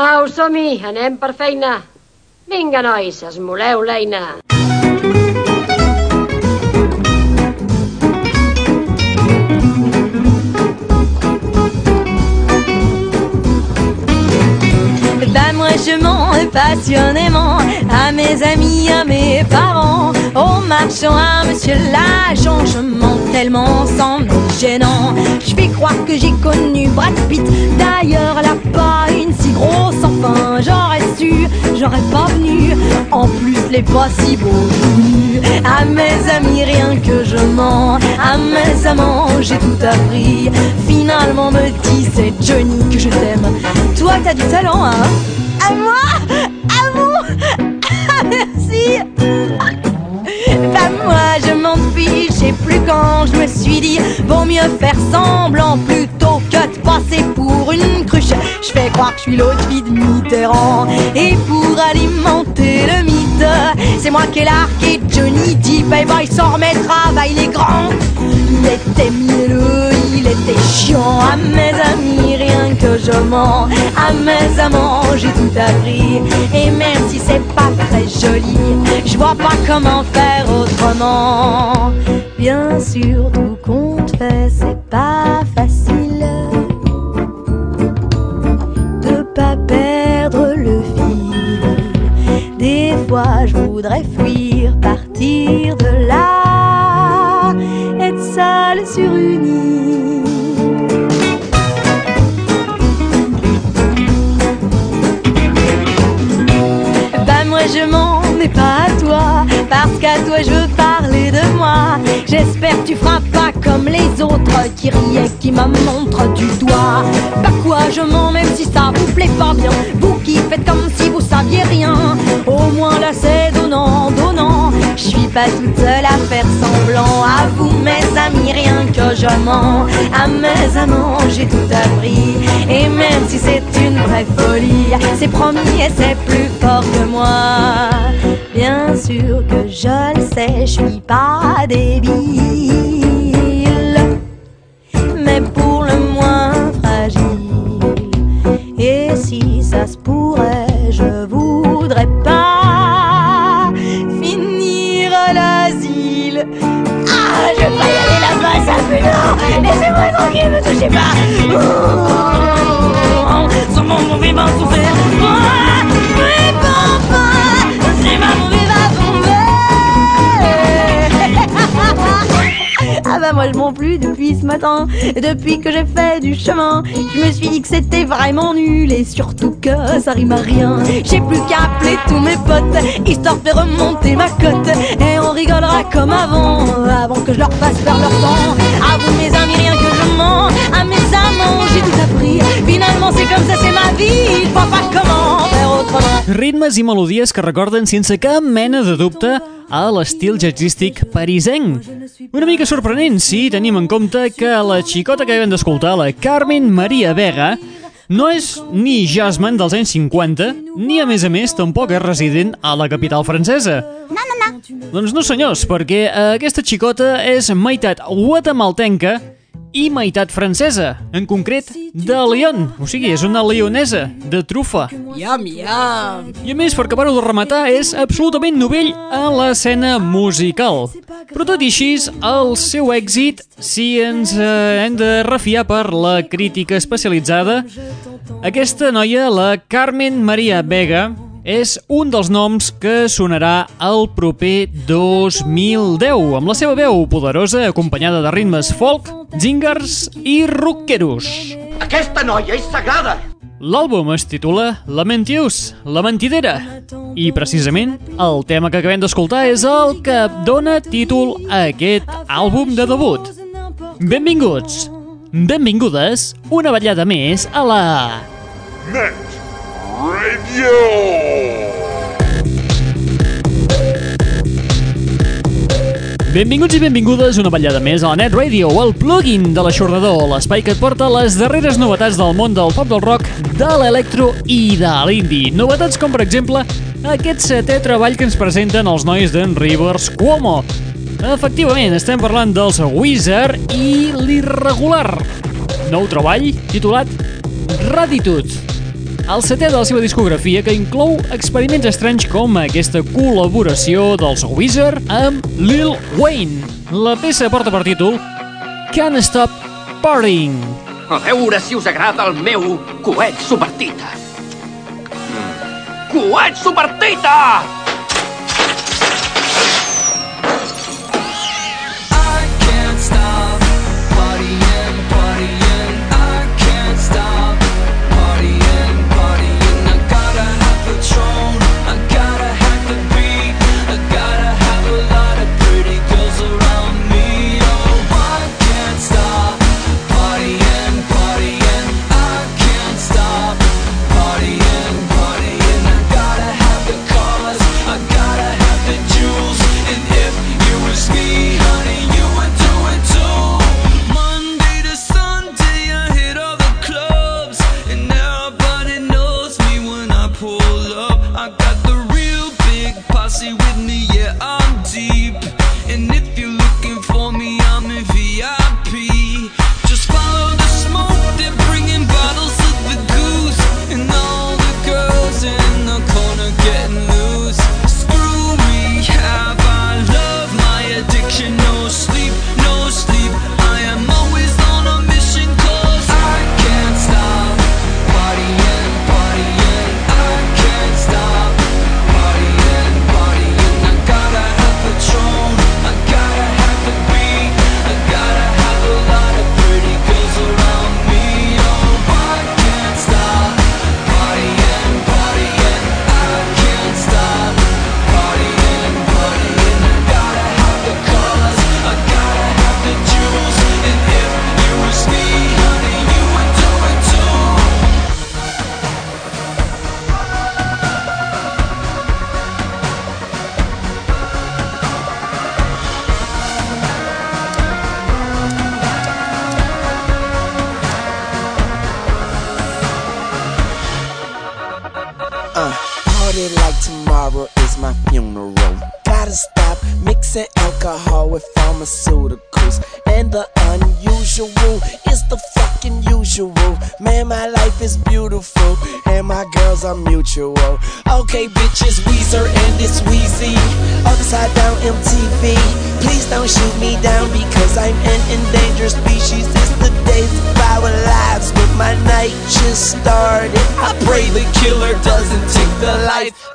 Au, som-hi, anem per feina. Vinga, nois, esmoleu l'eina. Je mens passionnément à mes amis, à mes parents, au marchand, à monsieur l'agent, je mens tellement sans me gênant. Je fais croire que j'ai connu Brad Pitt, d'ailleurs elle a une si grosse enfin, j'aurais su, j'aurais pas venu, en plus les pas si beaux. À mes amis rien que je mens, à mes amants j'ai tout appris, finalement me dit c'est Johnny que je t'aime. Toi t'as du talent hein. À moi À vous. Merci. Bah moi je m'en fiche, je sais plus quand je me suis dit Vaut mieux faire semblant de passer pour une cruche. Je fais croire que je suis l'autre fille de Mitterrand. Et pour alimenter le mythe C'est moi qui ai largué Johnny Depp. Bye bye, sort mes travail les grands. Il était mielleux, il était chiant. À mes amis rien que je mens. À mes amants j'ai tout appris. Et même si c'est pas très joli Je vois pas comment faire autrement. Bien sûr tout compte fait c'est pas facile voudrais fuir, partir de là Être seule sur une île. Bah moi je mens mais pas à toi Parce qu'à toi je veux parler de moi. J'espère tu feras pas comme les autres Qui riaient, qui me montrent du doigt. Bah quoi je mens même si ça vous plaît pas bien. Vous qui faites comme si vous saviez rien. Au moins là c'est donnant, donnant. Je suis pas toute seule à faire semblant. À vous mes amis rien que je mens. À mes amants j'ai tout appris. Et même si c'est une vraie folie C'est promis et c'est plus fort que moi Bien sûr que je le sais, je suis pas débile Mais pour le moins fragile Et si ça se pourrait, je voudrais pas Finir l'asile Ah, je vais y aller là-bas, ça fait non Laissez-moi tranquille, me touchez pas Oh, Sur mon vent souffert Oh, Ah bah moi je m'en plus depuis ce matin. Depuis que j'ai fait du chemin Je me suis dit que c'était vraiment nul Et surtout que ça rime à rien. J'ai plus qu'à appeler tous mes potes Histoire de faire remonter ma cote. Et on rigolera comme avant Avant que je leur fasse perdre leur temps À vous mes amis rien que je mens. À mes amants j'ai tout appris. Finalement c'est comme ça c'est ma vie. Je vois pas comment faire autrement. Ritmes i melodies que recorden sense cap mena de dubte a l'estil jazzístic parisenc. Una mica sorprenent si tenim en compte que la xicota que acabem d'escoltar, la Carmen Maria Vega, no és ni jazzman dels anys 50, ni a més a més tampoc és resident a la capital francesa. No, no, no. Doncs no senyors, perquè eh, aquesta xicota és meitat guatemaltenca i meitat francesa, en concret de Lyon, o sigui, és una leonesa, de trufa. Iam, iam. I a més, per acabar-ho de rematar, és absolutament novell a l'escena musical. Però tot i així, el seu èxit, si ens eh, hem de refiar per la crítica especialitzada, aquesta noia, la Carmen Maria Vega, és un dels noms que sonarà el proper 2010, amb la seva veu poderosa acompanyada de ritmes folk, zingars i rockeros. Aquesta noia és sagrada! L'àlbum es titula Lamentius, la mentidera. I precisament el tema que acabem d'escoltar és el que dona títol a aquest àlbum de debut. Benvinguts, benvingudes, una vetllada més a la... Net! Benvinguts i benvingudes una vetllada més a la Net Radio, el plugin de l'aixordador, l'espai que et porta les darreres novetats del món del pop del rock, de l'electro i de l'indie. Novetats com, per exemple, aquest setè treball que ens presenten els nois d'en Rivers Cuomo. Efectivament, estem parlant dels Wizard i l'Irregular. Nou treball titulat Raditude el setè de la seva discografia que inclou experiments estranys com aquesta col·laboració dels Wizard amb Lil Wayne. La peça porta per títol Can't Stop Partying. A veure si us agrada el meu coet supertita. Mm. Coet supertita! Coet supertita!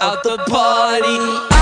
out the party.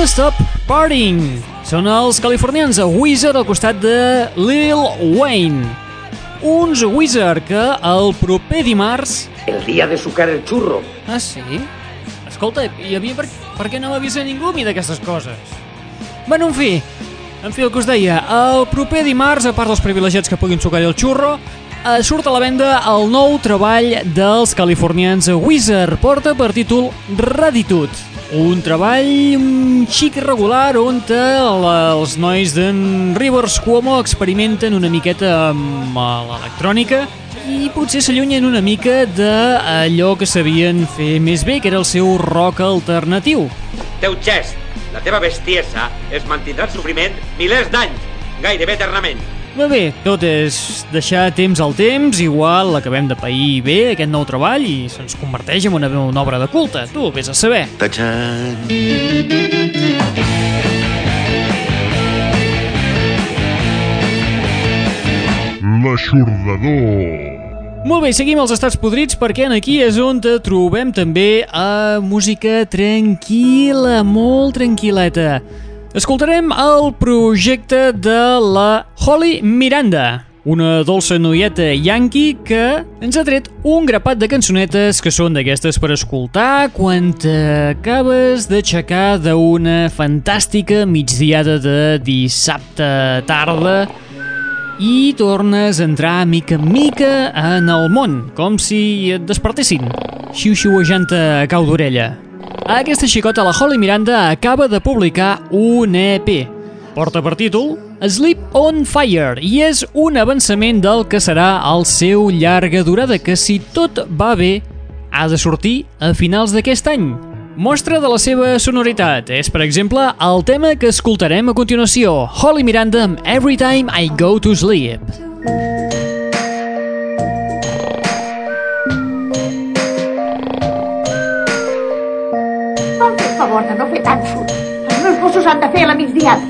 Don't Stop Partying. Són els californians a Wizard al costat de Lil Wayne. Uns Wizard que el proper dimarts... El dia de sucar el xurro. Ah, sí? Escolta, i a mi per, per què no m'avisa ningú a mi d'aquestes coses? Bueno, en fi, en fi, el que us deia, el proper dimarts, a part dels privilegiats que puguin sucar el xurro, eh, surt a la venda el nou treball dels californians Wizard, porta per títol Raditud. Un treball un xic irregular on eh, els nois d'en Rivers Cuomo experimenten una miqueta amb eh, l'electrònica i potser s'allunyen una mica d'allò que sabien fer més bé, que era el seu rock alternatiu. Teu gest, la teva bestiesa, es mantindrà en sofriment milers d'anys, gairebé eternament. Però bé, tot és deixar temps al temps, igual acabem de pair bé aquest nou treball i se'ns converteix en una, una obra de culte, tu vés a saber. Tachan. L'aixordador. Molt bé, seguim els estats podrits perquè en aquí és on te trobem també a música tranquil·la, molt tranquil·leta. Escoltarem el projecte de la Holly Miranda, una dolça noieta yankee que ens ha tret un grapat de cançonetes que són d'aquestes per escoltar quan t'acabes d'aixecar d'una fantàstica migdiada de dissabte tarda i tornes a entrar mica en mica en el món, com si et despertessin, xiu-xiuejant a cau d'orella. Aquesta xicota, la Holly Miranda, acaba de publicar un EP. Porta per títol Sleep on Fire i és un avançament del que serà el seu llarga durada que, si tot va bé, ha de sortir a finals d'aquest any. Mostra de la seva sonoritat és, per exemple, el tema que escoltarem a continuació, Holly Miranda amb Every Time I Go to Sleep. Vol fer han de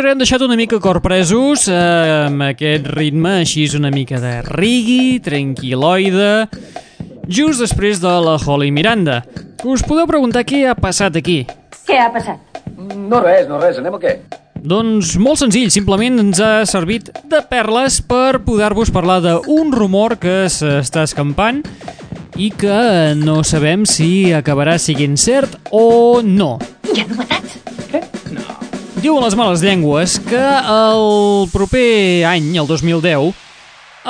ara hem deixat una mica corpresos eh, amb aquest ritme així és una mica de rigui, tranquiloide, just després de la Holly Miranda. Us podeu preguntar què ha passat aquí? Què ha passat? No res, no res, anem o què? Doncs molt senzill, simplement ens ha servit de perles per poder-vos parlar d'un rumor que s'està escampant i que no sabem si acabarà siguin cert o no. Hi ha novetats? Diuen les males llengües que el proper any, el 2010,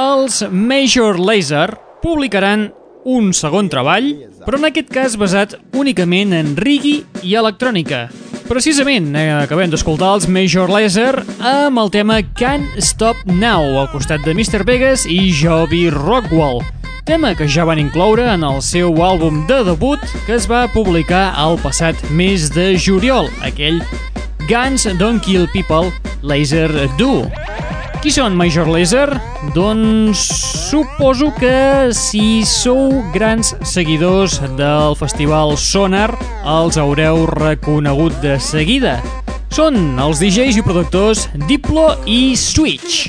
els Major Laser publicaran un segon treball, però en aquest cas basat únicament en rigui i electrònica. Precisament, eh, acabem d'escoltar els Major Laser amb el tema Can't Stop Now, al costat de Mr. Vegas i Joby Rockwell, tema que ja van incloure en el seu àlbum de debut que es va publicar el passat mes de juliol, aquell Guns Don't Kill People Laser Do. Qui són Major Lazer? Doncs suposo que si sou grans seguidors del festival Sonar els haureu reconegut de seguida. Són els DJs i productors Diplo i Switch,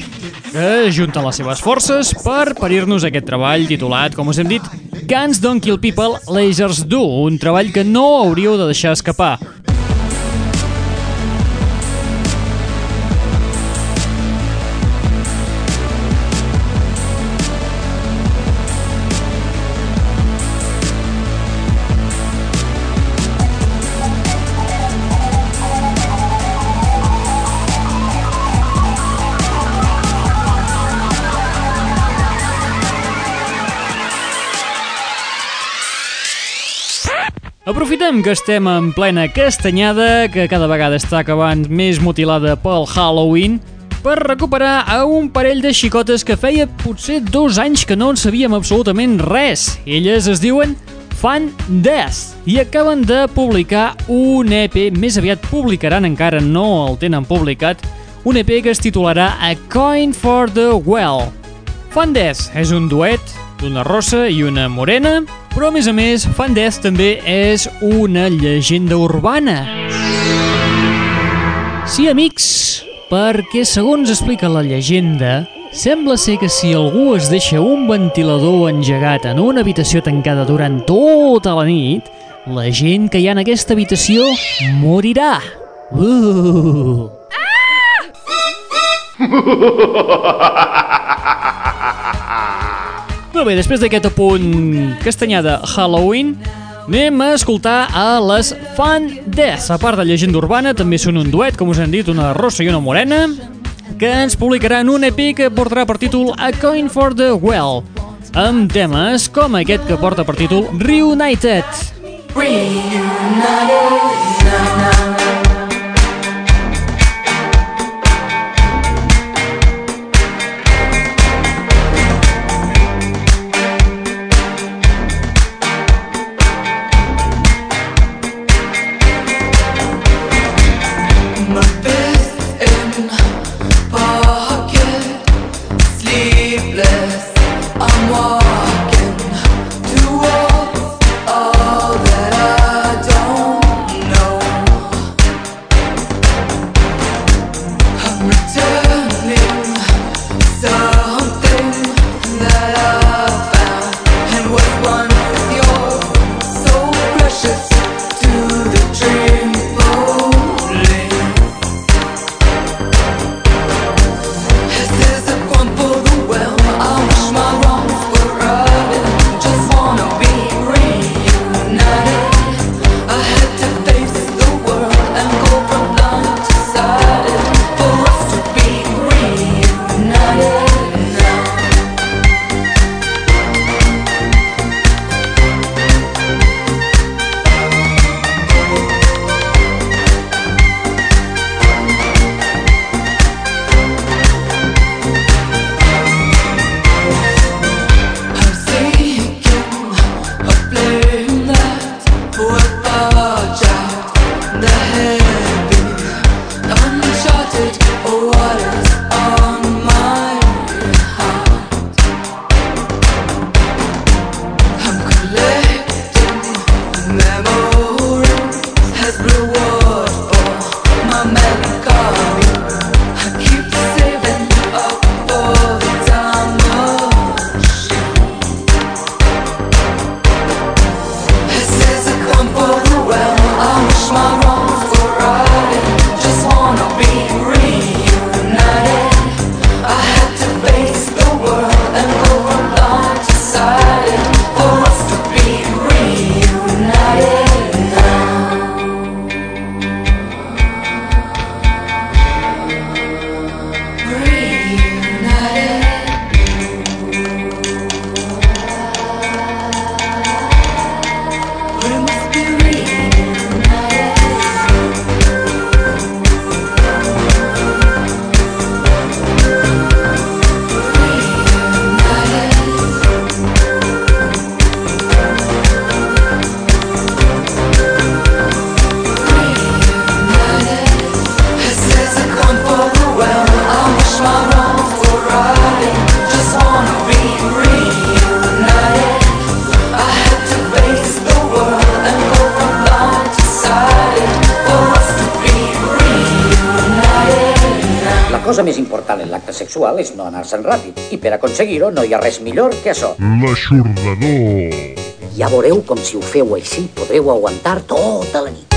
que junten les seves forces per parir-nos aquest treball titulat, com us hem dit, Guns Don't Kill People, Lasers Do, un treball que no hauríeu de deixar escapar. Aprofitem que estem en plena castanyada, que cada vegada està acabant més mutilada pel Halloween, per recuperar a un parell de xicotes que feia potser dos anys que no en sabíem absolutament res. Elles es diuen Fan Death i acaben de publicar un EP, més aviat publicaran, encara no el tenen publicat, un EP que es titularà A Coin for the Well. Fan Death és un duet d'una rossa i una morena, però a més a més Fan Death també és una llegenda urbana. Sí, amics, perquè segons explica la llegenda, sembla ser que si algú es deixa un ventilador engegat en una habitació tancada durant tota la nit, la gent que hi ha en aquesta habitació morirà. Uh! Molt bé, després d'aquest apunt castanyada Halloween, anem a escoltar a les Fan Death. A part de llegenda urbana, també són un duet, com us hem dit, una rossa i una morena, que ens publicaran un EP que portarà per títol A Coin for the Well, amb temes com aquest que porta per títol Reunited. My sexual és no anar-se'n ràpid. I per aconseguir-ho no hi ha res millor que això. L'aixordador. Ja veureu com si ho feu així podreu aguantar tota la nit.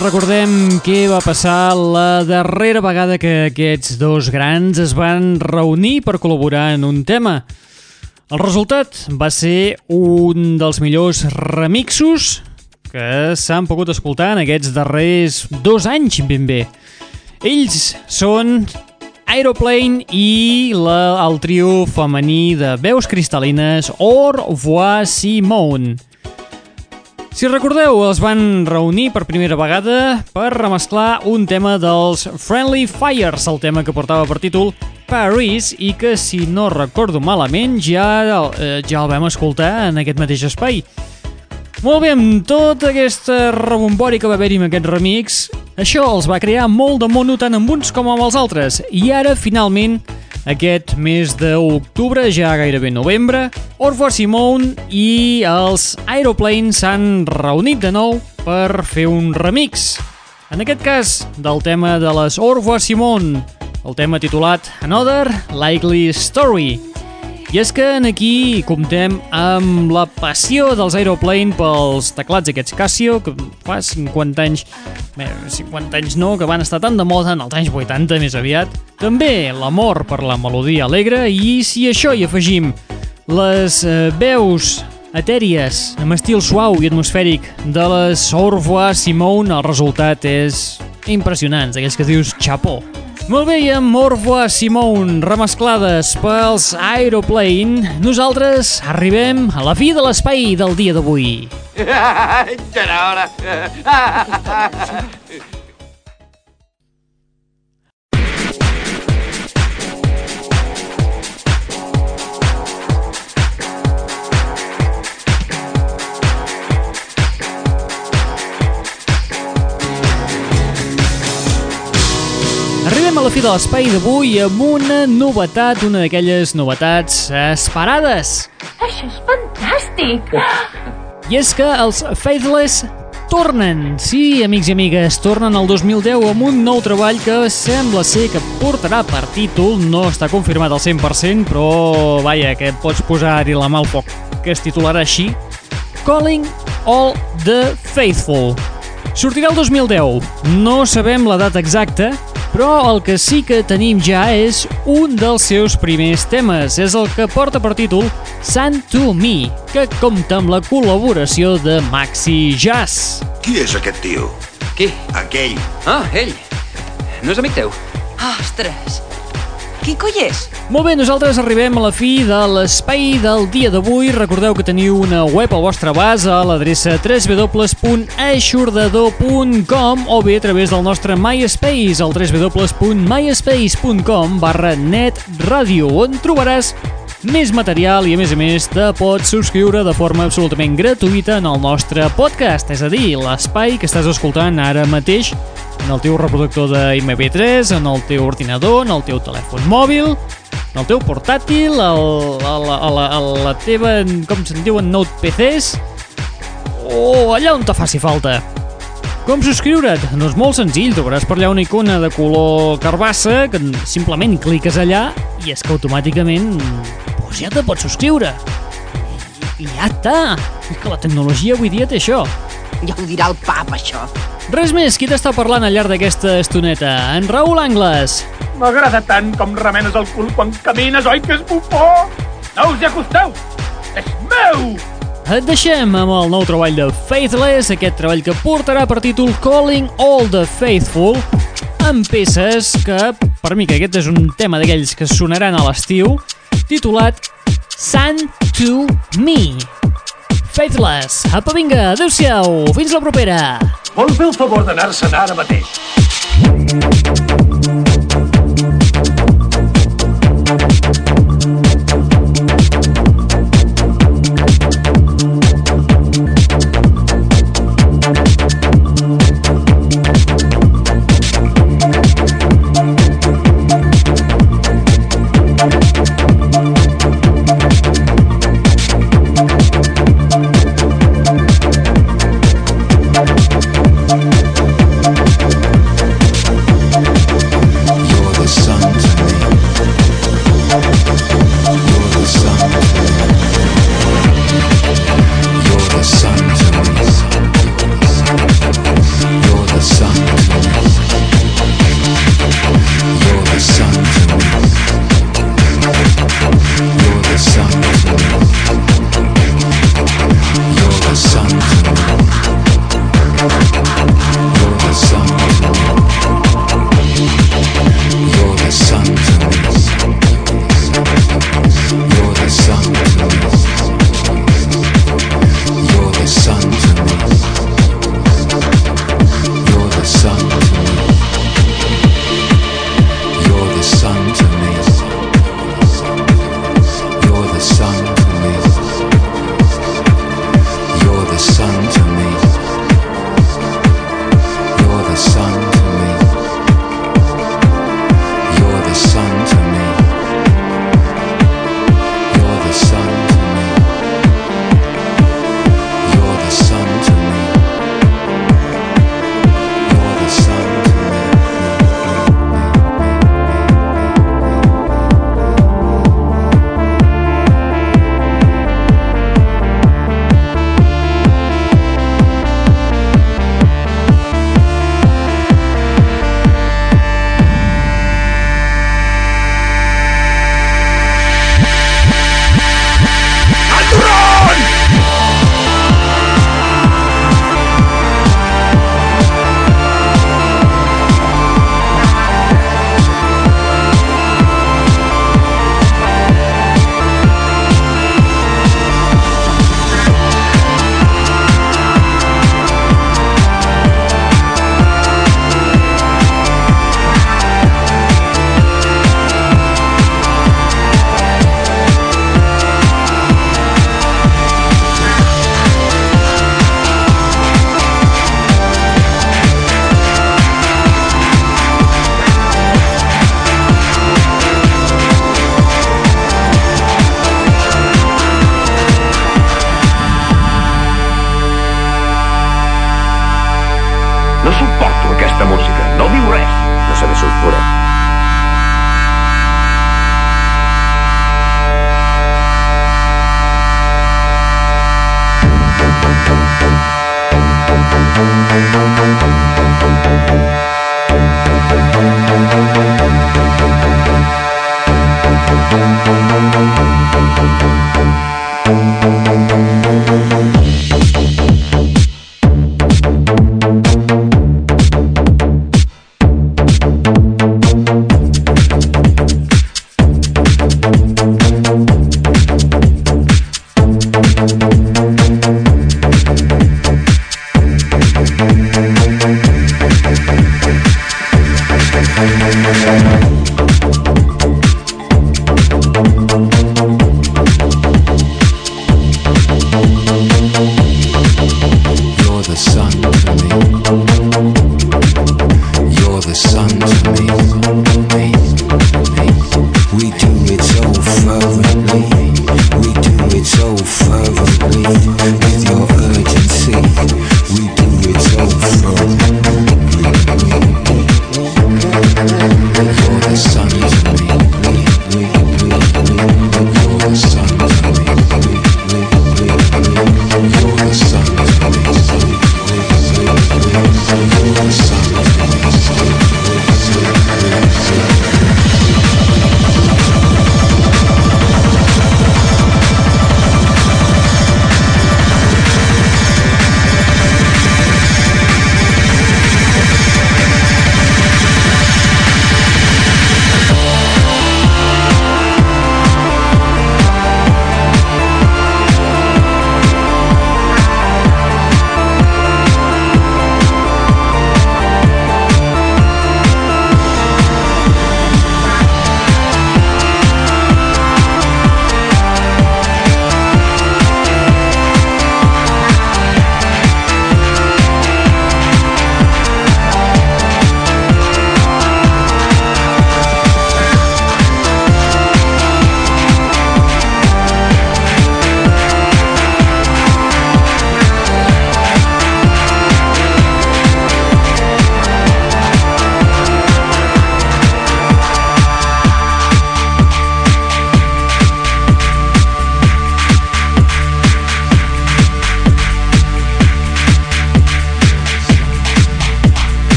Recordem què va passar la darrera vegada que aquests dos grans es van reunir per col·laborar en un tema. El resultat va ser un dels millors remixos que s'han pogut escoltar en aquests darrers dos anys ben bé. Ells són Aeroplane i la, el trio femení de veus cristal·lines Or Voir Simone. Si recordeu, els van reunir per primera vegada per remesclar un tema dels Friendly Fires, el tema que portava per títol Paris i que, si no recordo malament, ja, eh, ja el vam escoltar en aquest mateix espai. Molt bé, amb tota aquesta rebombori que va haver-hi amb aquest remix, això els va crear molt de mono tant amb uns com amb els altres, i ara, finalment, aquest mes d'octubre, ja gairebé novembre, Orvo Simone i els Aeroplanes s'han reunit de nou per fer un remix. En aquest cas, del tema de les Orvo Simone, el tema titulat Another Likely Story. I és que en aquí comptem amb la passió dels Aeroplane pels teclats aquests Casio, que fa 50 anys, bé, 50 anys no, que van estar tan de moda en els anys 80 més aviat. També l'amor per la melodia alegre i si això hi afegim les eh, veus etèries amb estil suau i atmosfèric de les Au revoir Simone, el resultat és impressionant, aquells que dius xapó. Molt bé, i amb revoir Simone remesclades pels Aeroplane, nosaltres arribem a la fi de l'espai del dia d'avui. ja era hora. Arribem a la fi de l'espai d'avui amb una novetat, una d'aquelles novetats esperades. Això és fantàstic! I és que els Faithless tornen. Sí, amics i amigues, tornen al 2010 amb un nou treball que sembla ser que portarà per títol, no està confirmat al 100%, però vaja, que pots posar-hi la mà al foc, que es titularà així, Calling All the Faithful. Sortirà el 2010. No sabem la data exacta, però el que sí que tenim ja és un dels seus primers temes. És el que porta per títol Sant to Me, que compta amb la col·laboració de Maxi Jazz. Qui és aquest tio? Qui? Aquell. Ah, ell. No és amic teu? Ostres! Qui coi és? Molt bé, nosaltres arribem a la fi de l'espai del dia d'avui. Recordeu que teniu una web al vostre abast a l'adreça www.aixordador.com o bé a través del nostre MySpace al www.myspace.com barra netradio on trobaràs més material i a més a més te pots subscriure de forma absolutament gratuïta en el nostre podcast, és a dir, l'espai que estàs escoltant ara mateix en el teu reproductor de MP3, en el teu ordinador, en el teu telèfon mòbil, en el teu portàtil, a, la, a, la, a la teva, com se'n diuen, Note PCs, o allà on te faci falta. Com subscriure't? Doncs molt senzill, trobaràs per allà una icona de color carbassa que simplement cliques allà i és que automàticament doncs ja te pots subscriure. I, i ja està. És que la tecnologia avui dia té això. Ja ho dirà el pap, això. Res més, qui t'està parlant al llarg d'aquesta estoneta? En Raül Angles. M'agrada tant com remenes el cul quan camines, oi que és bufó? No us hi acosteu! És meu! Et deixem amb el nou treball de Faithless, aquest treball que portarà per títol Calling All the Faithful, amb peces que, per mi que aquest és un tema d'aquells que sonaran a l'estiu, titulat Sun to Me. Faithless, apa vinga, adeu-siau, fins la propera. Vol fer el favor d'anar-se'n ara mateix?